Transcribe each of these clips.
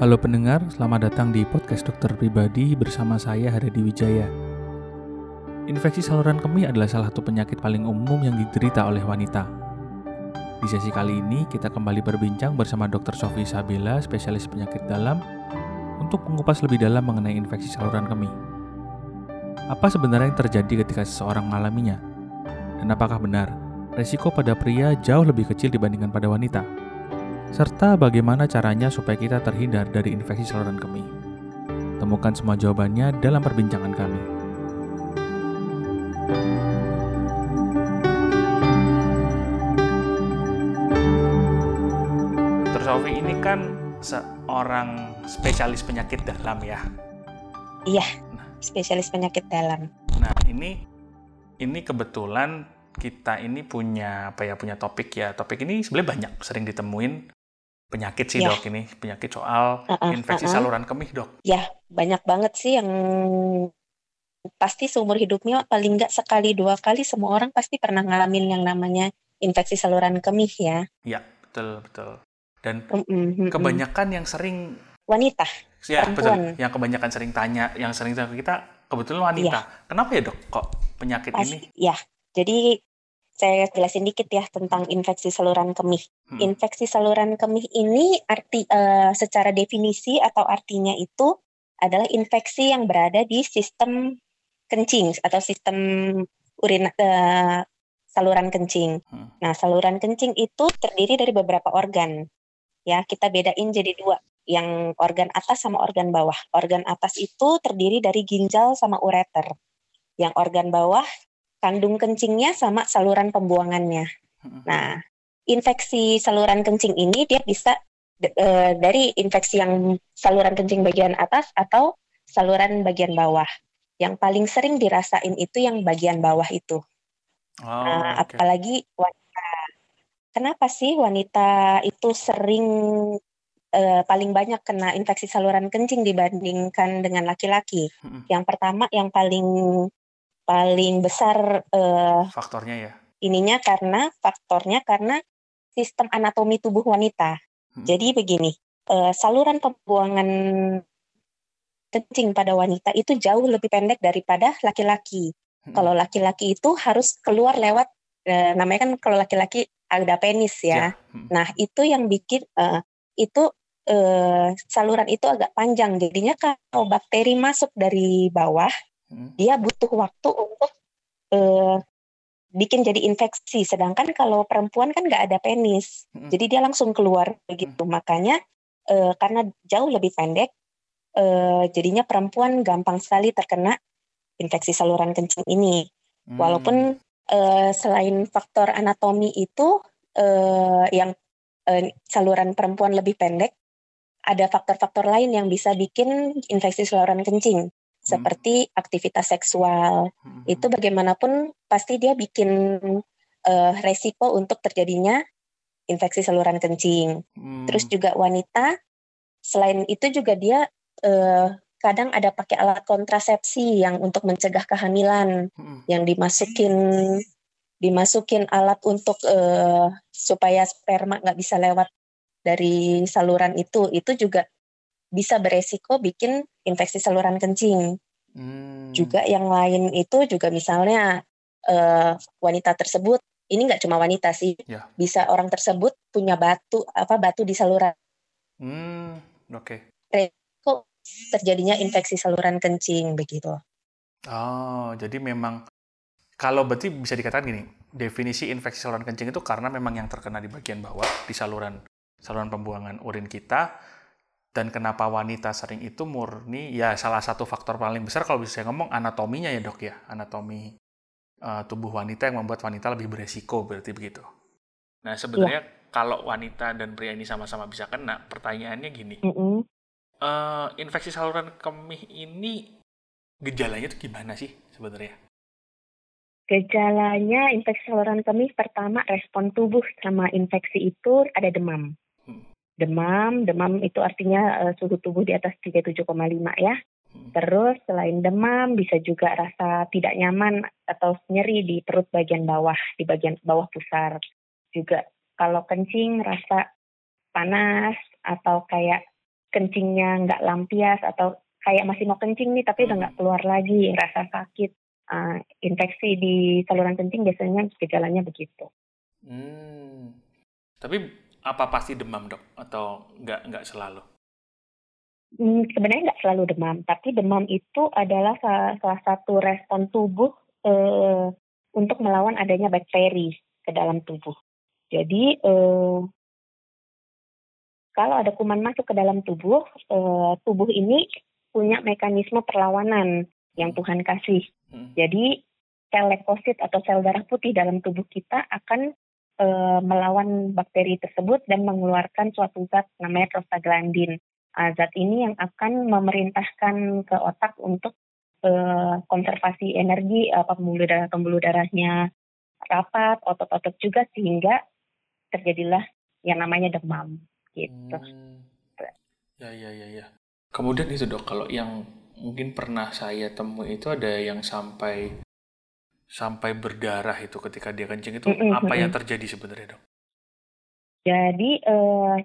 Halo pendengar, selamat datang di podcast dokter pribadi bersama saya Haryadi Wijaya. Infeksi saluran kemih adalah salah satu penyakit paling umum yang diderita oleh wanita. Di sesi kali ini kita kembali berbincang bersama Dr. Sofi Sabila, spesialis penyakit dalam, untuk mengupas lebih dalam mengenai infeksi saluran kemih. Apa sebenarnya yang terjadi ketika seseorang mengalaminya? Dan apakah benar resiko pada pria jauh lebih kecil dibandingkan pada wanita? Serta bagaimana caranya supaya kita terhindar dari infeksi saluran kemih. Temukan semua jawabannya dalam perbincangan kami. Dr. Sofi ini kan seorang spesialis penyakit dalam ya. Iya, spesialis penyakit dalam. Nah, ini ini kebetulan kita ini punya apa ya punya topik ya. Topik ini sebenarnya banyak sering ditemuin penyakit sih Ya. dok ini penyakit soal Uh-uh, infeksi uh-uh. saluran kemih dok. Ya, banyak banget sih yang pasti seumur hidupnya paling nggak sekali dua kali semua orang pasti pernah ngalamin yang namanya infeksi saluran kemih ya. Betul betul. Dan Mm-mm, mm-mm. kebanyakan yang sering wanita. ya betul yang kebanyakan sering tanya yang sering tanya ke kita kebetulan wanita. Kenapa ya dok kok penyakit Pasti, ini? ya. Jadi saya jelasin dikit ya tentang infeksi saluran kemih. Hmm. Infeksi saluran kemih ini arti eh, secara definisi atau artinya itu adalah infeksi yang berada di sistem kencing atau sistem urin eh, saluran kencing. Hmm. Nah, saluran kencing itu terdiri dari beberapa organ. Ya, kita bedain jadi dua, yang organ atas sama organ bawah. Organ atas itu terdiri dari ginjal sama ureter. Yang organ bawah kandung kencingnya sama saluran pembuangannya. Nah, infeksi saluran kencing ini dia bisa eh, dari infeksi yang saluran kencing bagian atas atau saluran bagian bawah. Yang paling sering dirasain itu yang bagian bawah itu. Oh, Nah, oke. apalagi wanita. Kenapa sih wanita itu sering eh, paling banyak kena infeksi saluran kencing dibandingkan dengan laki-laki? Hmm. Yang pertama, yang paling paling besar eh, Faktornya ya. ininya karena faktornya karena sistem anatomi tubuh wanita. Hmm. Jadi begini, eh, saluran pembuangan kencing pada wanita itu jauh lebih pendek daripada laki-laki. Hmm. Kalau laki-laki itu harus keluar lewat, eh, namanya kan kalau laki-laki ada penis ya. Hmm. Nah itu yang bikin eh, itu eh, saluran itu agak panjang. Jadinya kalau bakteri masuk dari bawah, Hmm. dia butuh waktu untuk eh, bikin jadi infeksi. Sedangkan kalau perempuan kan nggak ada penis, Hmm. jadi dia langsung keluar begitu. Makanya eh, karena jauh lebih pendek, eh, jadinya perempuan gampang sekali terkena infeksi saluran kencing ini. Hmm. Walaupun eh, selain faktor anatomi itu eh, yang saluran perempuan lebih pendek, ada faktor-faktor lain yang bisa bikin infeksi saluran kencing, seperti aktivitas seksual. Hmm. Itu bagaimanapun pasti dia bikin eh, resiko untuk terjadinya infeksi saluran kencing. Hmm. Terus juga wanita, selain itu juga dia eh, kadang ada pakai alat kontrasepsi yang untuk mencegah kehamilan Hmm. yang dimasukin dimasukin alat untuk eh, supaya sperma nggak bisa lewat dari saluran itu itu juga bisa beresiko bikin infeksi saluran kencing Hmm. juga yang lain itu juga misalnya eh, wanita tersebut ini nggak cuma wanita sih Ya. bisa orang tersebut punya batu apa batu di saluran Hmm. Oke. kok terjadinya infeksi saluran kencing begitu Oh, jadi memang kalau berarti bisa dikatakan gini, definisi infeksi saluran kencing itu karena memang yang terkena di bagian bawah di saluran saluran pembuangan urin kita dan kenapa wanita sering itu murni ya salah satu faktor paling besar kalau bisa saya ngomong anatominya ya dok ya anatomi eh, tubuh wanita yang membuat wanita lebih beresiko berarti begitu. Nah sebenarnya kalau wanita dan pria ini sama-sama bisa kena, pertanyaannya gini, Mm-mm. eh, infeksi saluran kemih ini gejalanya tuh gimana sih sebenarnya? Gejalanya infeksi saluran kemih pertama respon tubuh sama infeksi itu ada demam. Demam, demam itu artinya eh, suhu tubuh di atas 37,5 ya. Terus selain demam bisa juga rasa tidak nyaman atau nyeri di perut bagian bawah, di bagian bawah pusar. Juga kalau kencing rasa panas atau kayak kencingnya nggak lampias atau kayak masih mau kencing nih tapi udah nggak keluar lagi, rasa sakit, uh, infeksi di saluran kencing biasanya gejalanya begitu. Hmm. Tapi apa pasti demam dok atau nggak nggak selalu? Hmm, sebenarnya nggak selalu demam, tapi demam itu adalah salah, salah satu respon tubuh eh, untuk melawan adanya bakteri ke dalam tubuh. Jadi eh, kalau ada kuman masuk ke dalam tubuh, eh, tubuh ini punya mekanisme perlawanan yang Tuhan kasih. Hmm. Jadi sel leukosit atau sel darah putih dalam tubuh kita akan e, melawan bakteri tersebut dan mengeluarkan suatu zat namanya prostaglandin. Uh, zat ini yang akan memerintahkan ke otak untuk e, konservasi energi uh, pembuluh darah pembuluh darahnya rapat, otot-otot juga sehingga terjadilah yang namanya demam gitu. Hmm. Ya ya ya ya. Kemudian itu dok, kalau yang mungkin pernah saya temui itu ada yang sampai sampai berdarah itu ketika dia kencing itu mm -hmm. apa yang terjadi sebenarnya dok? Jadi eh,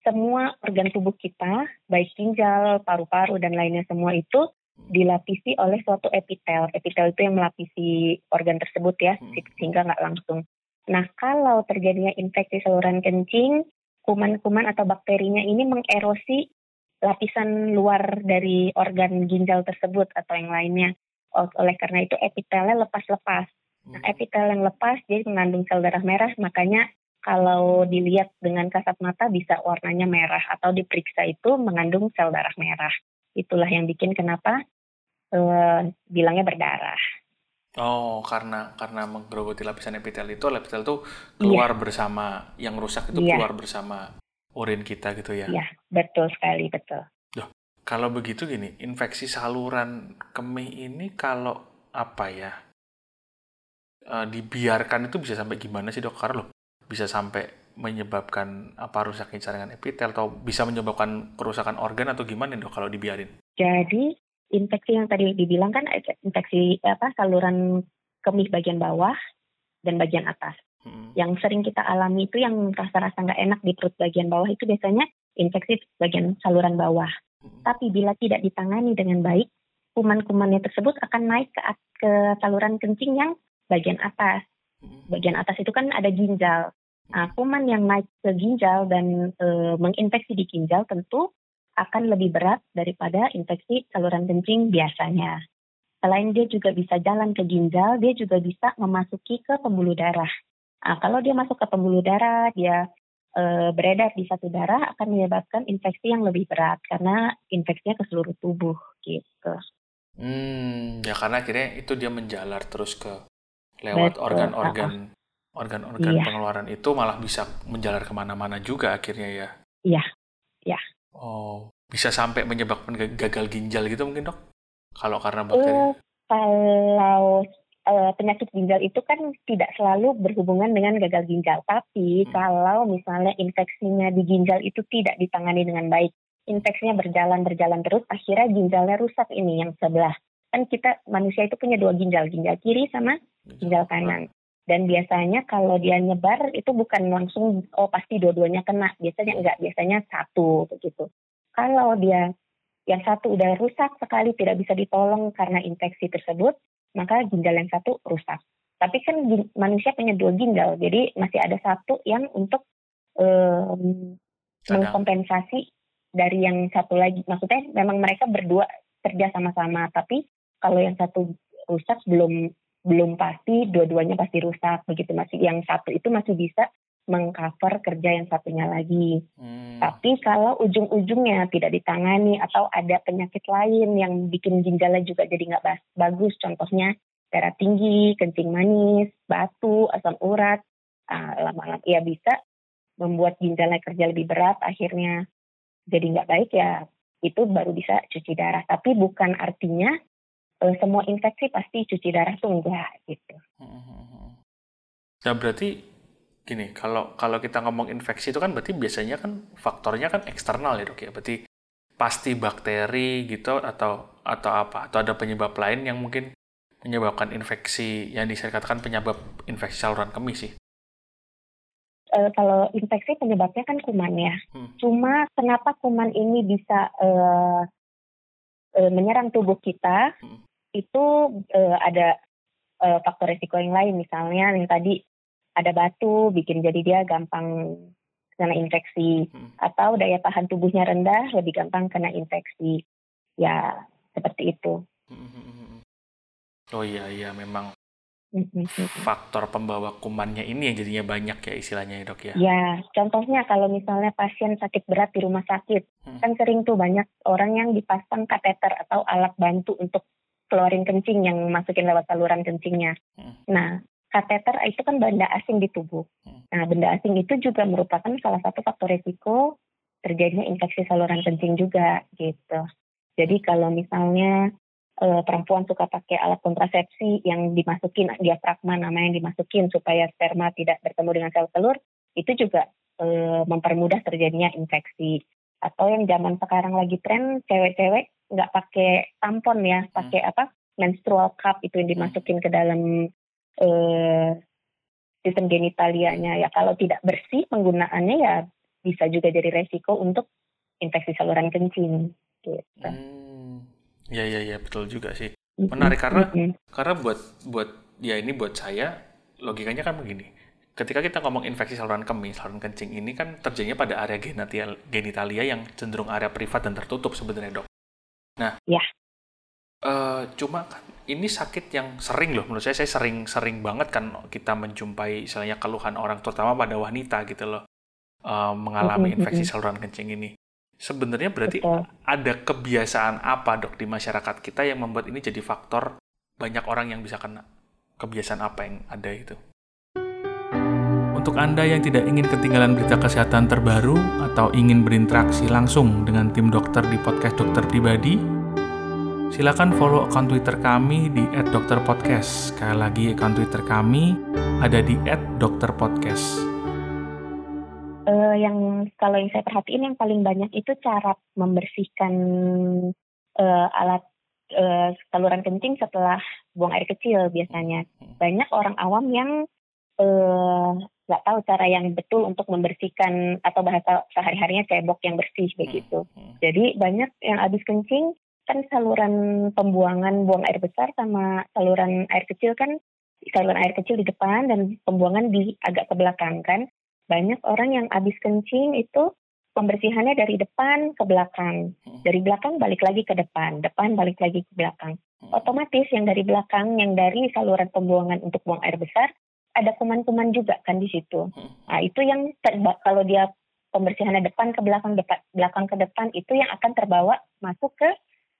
semua organ tubuh kita, baik ginjal, paru-paru dan lainnya semua itu dilapisi oleh suatu epitel. Epitel itu yang melapisi organ tersebut ya, hmm. sehingga nggak langsung. Nah, kalau terjadinya infeksi saluran kencing, kuman-kuman atau bakterinya ini mengerosi lapisan luar dari organ ginjal tersebut atau yang lainnya. Oleh karena itu epitelnya lepas-lepas. Nah, hmm. epitel yang lepas jadi mengandung sel darah merah, makanya kalau dilihat dengan kasat mata bisa warnanya merah atau diperiksa itu mengandung sel darah merah. Itulah yang bikin kenapa uh, bilangnya berdarah. Oh, karena karena menggerogoti lapisan epitel itu, epitel itu keluar yeah. bersama yang rusak itu yeah. keluar bersama urin kita gitu ya? Iya, betul sekali, betul. Kalau begitu gini, infeksi saluran kemih ini kalau apa ya uh, dibiarkan itu bisa sampai gimana sih dok? Karena loh bisa sampai menyebabkan apa rusaknya jaringan epitel atau bisa menyebabkan kerusakan organ atau gimana dok kalau dibiarin? Jadi infeksi yang tadi dibilang kan infeksi apa saluran kemih bagian bawah dan bagian atas. Hmm. Yang sering kita alami itu yang rasa-rasa nggak enak di perut bagian bawah itu biasanya infeksi bagian saluran bawah. Tapi bila tidak ditangani dengan baik, kuman-kumannya tersebut akan naik ke, ke saluran kencing yang bagian atas. Bagian atas itu kan ada ginjal. Nah, kuman yang naik ke ginjal dan e, menginfeksi di ginjal tentu akan lebih berat daripada infeksi saluran kencing biasanya. Selain dia juga bisa jalan ke ginjal, dia juga bisa memasuki ke pembuluh darah. Nah, kalau dia masuk ke pembuluh darah, dia e, beredar di satu darah akan menyebabkan infeksi yang lebih berat karena infeksinya ke seluruh tubuh gitu. Hmm, ya karena akhirnya itu dia menjalar terus ke lewat organ-organ organ-organ iya. pengeluaran itu malah bisa menjalar ke mana-mana juga akhirnya ya. Iya, iya. Oh, bisa sampai menyebabkan gagal ginjal gitu mungkin dok? Kalau karena bakteri? Uh, kalau uh, penyakit ginjal itu kan tidak selalu berhubungan dengan gagal ginjal. Tapi hmm. kalau misalnya infeksinya di ginjal itu tidak ditangani dengan baik, infeksinya berjalan berjalan terus, akhirnya ginjalnya rusak ini yang sebelah. Kan kita manusia itu punya dua ginjal, ginjal kiri sama ginjal kanan. Dan biasanya kalau dia nyebar itu bukan langsung oh pasti dua-duanya kena, biasanya enggak, biasanya satu begitu. Kalau dia yang satu udah rusak sekali tidak bisa ditolong karena infeksi tersebut, maka ginjal yang satu rusak. Tapi kan manusia punya dua ginjal, jadi masih ada satu yang untuk um, mengkompensasi dari yang satu lagi. Maksudnya memang mereka berdua kerja sama-sama, tapi kalau yang satu rusak belum belum pasti dua-duanya pasti rusak begitu masih yang satu itu masih bisa mengcover kerja yang satunya lagi. Hmm. Tapi kalau ujung-ujungnya tidak ditangani atau ada penyakit lain yang bikin ginjalnya juga jadi nggak bagus, contohnya darah tinggi, kencing manis, batu, asam urat, lama-lama uh, ya bisa membuat ginjalnya kerja lebih berat, akhirnya jadi nggak baik ya itu baru bisa cuci darah. Tapi bukan artinya uh, semua infeksi pasti cuci darah tuh enggak gitu. Hmm. hmm, hmm. Nah berarti gini, kalau kalau kita ngomong infeksi itu kan berarti biasanya kan faktornya kan eksternal ya dok ya, berarti pasti bakteri gitu atau atau apa atau ada penyebab lain yang mungkin menyebabkan infeksi yang dikatakan penyebab infeksi saluran kemih sih. uh, kalau infeksi penyebabnya kan kuman ya. Hmm. Cuma kenapa kuman ini bisa uh, uh, menyerang tubuh kita? Hmm. Itu uh, ada uh, faktor risiko yang lain, misalnya yang tadi ada batu bikin jadi dia gampang kena infeksi hmm. atau daya tahan tubuhnya rendah lebih gampang kena infeksi ya seperti itu hmm. hmm, hmm, oh iya iya memang faktor pembawa kumannya ini yang jadinya banyak ya istilahnya ya dok ya ya contohnya kalau misalnya pasien sakit berat di rumah sakit hmm. kan sering tuh banyak orang yang dipasang kateter atau alat bantu untuk keluarin kencing yang masukin lewat saluran kencingnya hmm. nah kateter itu kan benda asing di tubuh. Hmm. Nah, benda asing itu juga merupakan salah satu faktor risiko terjadinya infeksi saluran kencing juga gitu. Jadi kalau misalnya e, perempuan suka pakai alat kontrasepsi yang dimasukin diafragma nama yang dimasukin supaya sperma tidak bertemu dengan sel telur, itu juga e, mempermudah terjadinya infeksi. Atau yang zaman sekarang lagi tren cewek-cewek nggak pakai tampon ya, pakai hmm. apa menstrual cup itu yang dimasukin ke dalam eh, sistem genitalianya ya kalau tidak bersih penggunaannya ya bisa juga jadi resiko untuk infeksi saluran kencing gitu. Hmm, ya ya ya betul juga sih. Menarik karena mm -hmm. karena buat buat ya ini buat saya logikanya kan begini. Ketika kita ngomong infeksi saluran kemih, saluran kencing ini kan terjadinya pada area genitalia yang cenderung area privat dan tertutup sebenarnya dok. Nah, ya. Uh, cuma kan ini sakit yang sering loh. Menurut saya saya sering sering banget kan kita menjumpai misalnya keluhan orang terutama pada wanita gitu loh uh, mengalami infeksi saluran kencing ini. Sebenarnya berarti Betul. ada kebiasaan apa dok di masyarakat kita yang membuat ini jadi faktor banyak orang yang bisa kena? Kebiasaan apa yang ada itu? Untuk Anda yang tidak ingin ketinggalan berita kesehatan terbaru atau ingin berinteraksi langsung dengan tim dokter di podcast dokter pribadi, Silakan follow akun Twitter kami di @dokterpodcast. Sekali lagi akun Twitter kami ada di @dokterpodcast. Uh, yang kalau yang saya perhatiin yang paling banyak itu cara membersihkan uh, alat uh, saluran kencing setelah buang air kecil biasanya. Banyak orang awam yang nggak uh, tahu cara yang betul untuk membersihkan atau bahasa sehari-harinya cebok yang bersih begitu. Jadi banyak yang habis kencing kan saluran pembuangan buang air besar sama saluran air kecil kan saluran air kecil di depan dan pembuangan di agak ke belakang kan banyak orang yang habis kencing itu pembersihannya dari depan ke belakang hmm. dari belakang balik lagi ke depan depan balik lagi ke belakang hmm. otomatis yang dari belakang yang dari saluran pembuangan untuk buang air besar ada kuman-kuman juga kan di situ hmm. nah itu yang kalau dia pembersihannya depan ke belakang depan belakang ke depan itu yang akan terbawa masuk ke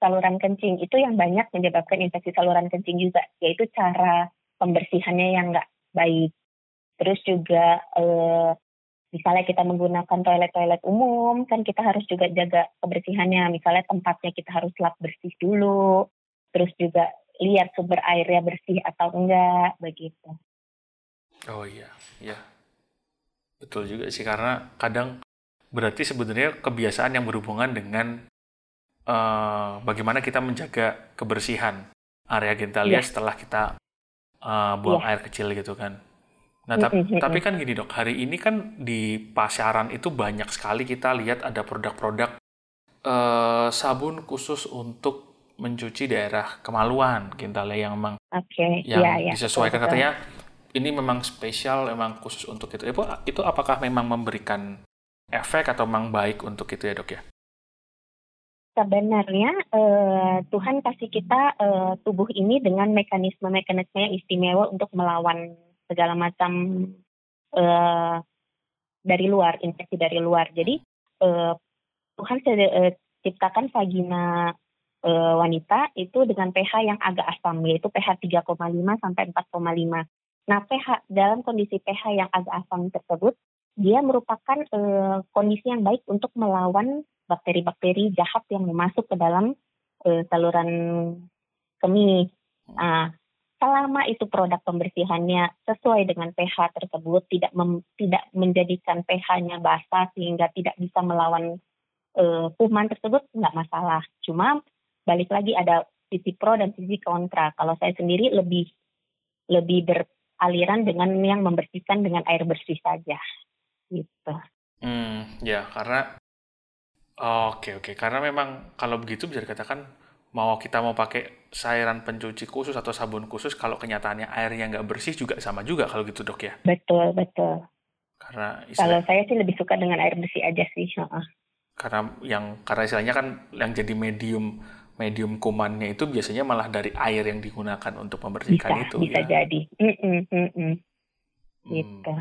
saluran kencing itu yang banyak menyebabkan infeksi saluran kencing juga yaitu cara pembersihannya yang nggak baik. Terus juga eh, misalnya kita menggunakan toilet-toilet umum kan kita harus juga jaga kebersihannya. Misalnya tempatnya kita harus lap bersih dulu terus juga lihat sumber airnya bersih atau enggak begitu. Oh iya iya. Betul juga sih karena kadang berarti sebenarnya kebiasaan yang berhubungan dengan uh, bagaimana kita menjaga kebersihan area genitalia yeah. setelah kita uh, buang yeah. air kecil gitu kan. Nah, tapi, tapi kan gini dok, hari ini kan di pasaran itu banyak sekali kita lihat ada produk-produk uh, sabun khusus untuk mencuci daerah kemaluan genitalia yang memang okay. yang yeah, yeah. disesuaikan betul, katanya ini memang spesial, memang khusus untuk itu. Itu, itu apakah memang memberikan efek atau memang baik untuk itu ya dok ya? Sebenarnya uh, Tuhan kasih kita uh, tubuh ini dengan mekanisme-mekanisme yang istimewa untuk melawan segala macam uh, dari luar, infeksi dari luar. Jadi uh, Tuhan uh, ciptakan vagina uh, wanita itu dengan pH yang agak asam, yaitu pH 3,5 sampai 4,5. Nah, pH dalam kondisi pH yang agak asam tersebut, dia merupakan uh, kondisi yang baik untuk melawan bakteri-bakteri jahat yang masuk ke dalam uh, saluran kemih. Nah, selama itu produk pembersihannya sesuai dengan pH tersebut, tidak mem, tidak menjadikan pH-nya basah sehingga tidak bisa melawan uh, kuman tersebut, nggak masalah. Cuma balik lagi ada sisi pro dan sisi kontra. Kalau saya sendiri lebih lebih beraliran dengan yang membersihkan dengan air bersih saja. Gitu. Hmm, ya karena oke oke karena memang kalau begitu bisa dikatakan mau kita mau pakai cairan pencuci khusus atau sabun khusus kalau kenyataannya airnya nggak bersih juga sama juga kalau gitu dok ya. Betul betul. Karena Kalau saya sih lebih suka dengan air bersih aja sih. Heeh. karena yang karena istilahnya kan yang jadi medium medium kumannya itu biasanya malah dari air yang digunakan untuk Bisa membersihkan itu bisa ya. jadi. Mm-mm, mm-mm, Hmm. gitu.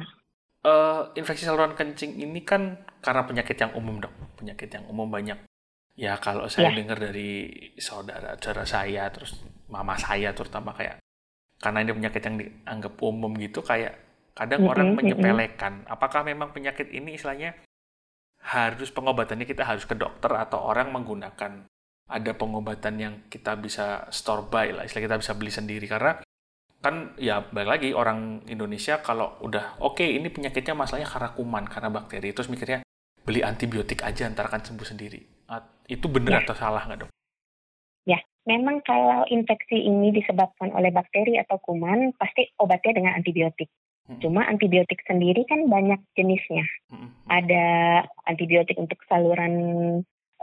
Eh, infeksi saluran kencing ini kan karena penyakit yang umum dok, penyakit yang umum banyak. Ya kalau saya Ya. dengar dari saudara-saudara saya, terus mama saya terutama kayak karena ini penyakit yang dianggap umum gitu, kayak kadang Mm-mm, orang mm-mm. menyepelekan. Apakah memang penyakit ini istilahnya harus pengobatannya kita harus ke dokter atau orang menggunakan ada pengobatan yang kita bisa store buy lah, istilah kita bisa beli sendiri karena kan ya balik lagi orang Indonesia kalau udah oke ini penyakitnya masalahnya karena kuman karena bakteri terus mikirnya beli antibiotik aja ntar akan sembuh sendiri itu bener Ya. atau salah nggak dok? Memang kalau infeksi ini disebabkan oleh bakteri atau kuman, pasti obatnya dengan antibiotik. Mm-mm. Cuma antibiotik sendiri kan banyak jenisnya. Mm-mm. Ada antibiotik untuk saluran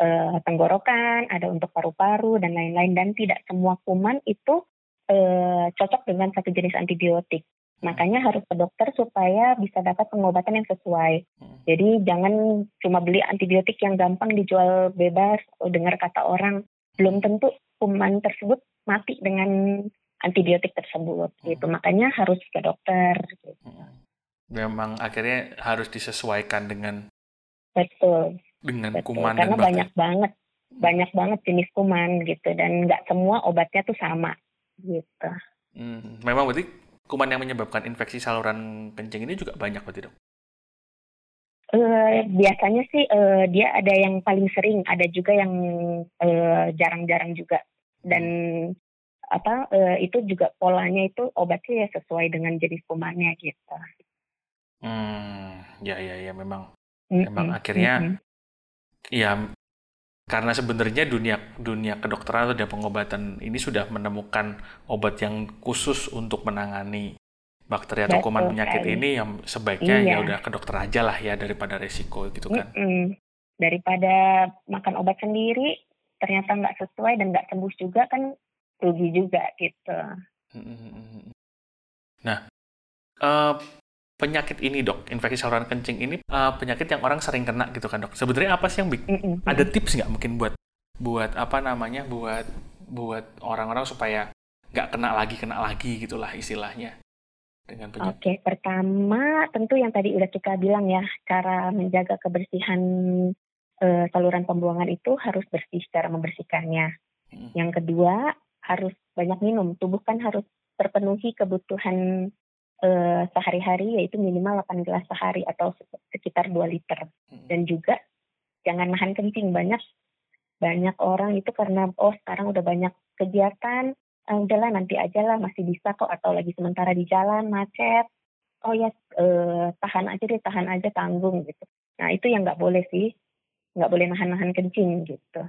eh, tenggorokan, ada untuk paru-paru dan lain-lain. Dan tidak semua kuman itu eh, cocok dengan satu jenis antibiotik. Makanya harus ke dokter supaya bisa dapat pengobatan yang sesuai. Hmm. Jadi jangan cuma beli antibiotik yang gampang dijual bebas, oh, dengar kata orang. Belum tentu kuman tersebut mati dengan antibiotik tersebut. Gitu. Makanya harus ke dokter. Gitu. Memang akhirnya harus disesuaikan dengan Betul. dengan Betul, kuman karena dan banyak banget, banyak banget jenis kuman gitu dan nggak semua obatnya tuh sama gitu. Hmm, Memang berarti kuman yang menyebabkan infeksi saluran kencing ini juga banyak berarti dok? Eh, biasanya sih eh, dia ada yang paling sering, ada juga yang eh, jarang-jarang juga dan apa eh, itu juga polanya itu obatnya ya sesuai dengan jenis kumannya gitu. Hmm, ya ya ya memang Mm-mm, Emang akhirnya mm-mm. ya karena sebenarnya dunia dunia kedokteran atau dunia pengobatan ini sudah menemukan obat yang khusus untuk menangani bakteri atau kuman penyakit sekali. ini yang sebaiknya ya Iya. udah ke dokter aja lah ya daripada resiko gitu kan. Mm-mm. Daripada makan obat sendiri ternyata nggak sesuai dan nggak sembuh juga kan rugi juga gitu. Nah, eh, penyakit ini dok, infeksi saluran kencing ini eh, penyakit yang orang sering kena gitu kan dok. Sebenarnya apa sih yang bikin ada tips nggak mungkin buat buat apa namanya buat buat orang-orang supaya nggak kena lagi kena lagi gitulah istilahnya dengan penyakit. Oke, pertama tentu yang tadi udah kita bilang ya, cara menjaga kebersihan eh, saluran pembuangan itu harus bersih cara membersihkannya. Mm. Yang kedua harus banyak minum. Tubuh kan harus terpenuhi kebutuhan eh, sehari-hari yaitu minimal 8 gelas sehari atau se- sekitar 2 liter. Mm. Dan juga jangan nahan kencing banyak banyak orang itu karena oh sekarang udah banyak kegiatan ah, udahlah nanti aja lah masih bisa kok atau lagi sementara di jalan macet oh ya eh, tahan aja deh tahan aja tanggung gitu nah itu yang nggak boleh sih nggak boleh nahan-nahan kencing gitu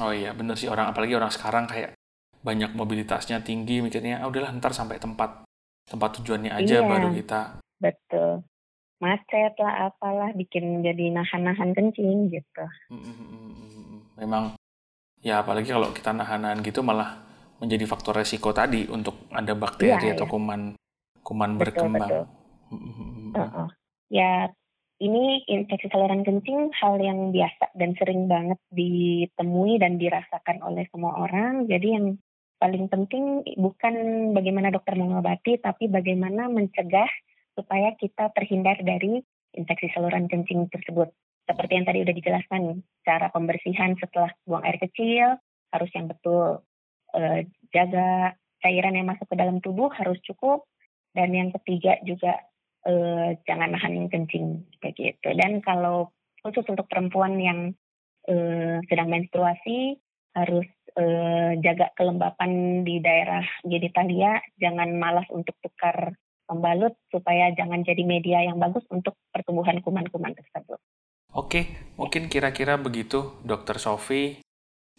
Oh iya bener sih orang apalagi orang sekarang kayak banyak mobilitasnya tinggi mikirnya ah, udahlah ntar sampai tempat tempat tujuannya aja Iya. baru kita betul macet lah apalah bikin jadi nahan-nahan kencing gitu Mm, memang ya apalagi kalau kita nahan-nahan gitu malah menjadi faktor resiko tadi untuk ada bakteri Iya, atau iya. kuman kuman Betul, berkembang. betul. Mm, Heeh. ya ini infeksi saluran kencing hal yang biasa dan sering banget ditemui dan dirasakan oleh semua orang. Jadi yang paling penting bukan bagaimana dokter mengobati, tapi bagaimana mencegah supaya kita terhindar dari infeksi saluran kencing tersebut. Seperti yang tadi udah dijelaskan, cara pembersihan setelah buang air kecil harus yang betul. Eh, jaga cairan yang masuk ke dalam tubuh harus cukup. Dan yang ketiga juga eh, jangan nahan kencing kayak gitu. Dan kalau khusus untuk perempuan yang eh, sedang menstruasi harus eh, jaga kelembapan di daerah genitalia, jangan malas untuk tukar pembalut supaya jangan jadi media yang bagus untuk pertumbuhan kuman-kuman tersebut. Oke, mungkin kira-kira begitu, Dokter Sofi.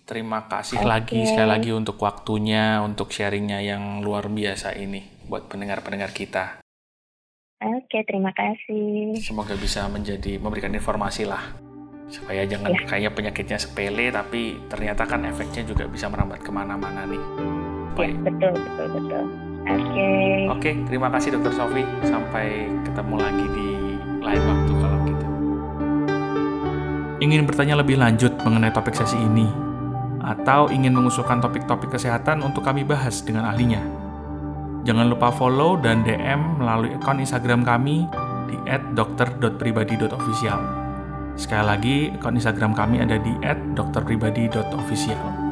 Terima kasih Oke. lagi sekali lagi untuk waktunya, untuk sharingnya yang luar biasa ini buat pendengar-pendengar kita. Oke, terima kasih. Semoga bisa menjadi memberikan informasi lah supaya jangan ya. kayaknya penyakitnya sepele tapi ternyata kan efeknya juga bisa merambat ke mana-mana nih. Ya, betul, betul, betul. Oke. Okay. Oke, okay, terima kasih Dokter Sofi. Sampai ketemu lagi di lain waktu kalau gitu. Ingin bertanya lebih lanjut mengenai topik sesi ini, atau ingin mengusulkan topik-topik kesehatan untuk kami bahas dengan ahlinya? Jangan lupa follow dan DM melalui akun Instagram kami di @dokter.pribadi.official. Sekali lagi, akun Instagram kami ada di @dokterpribadi.official.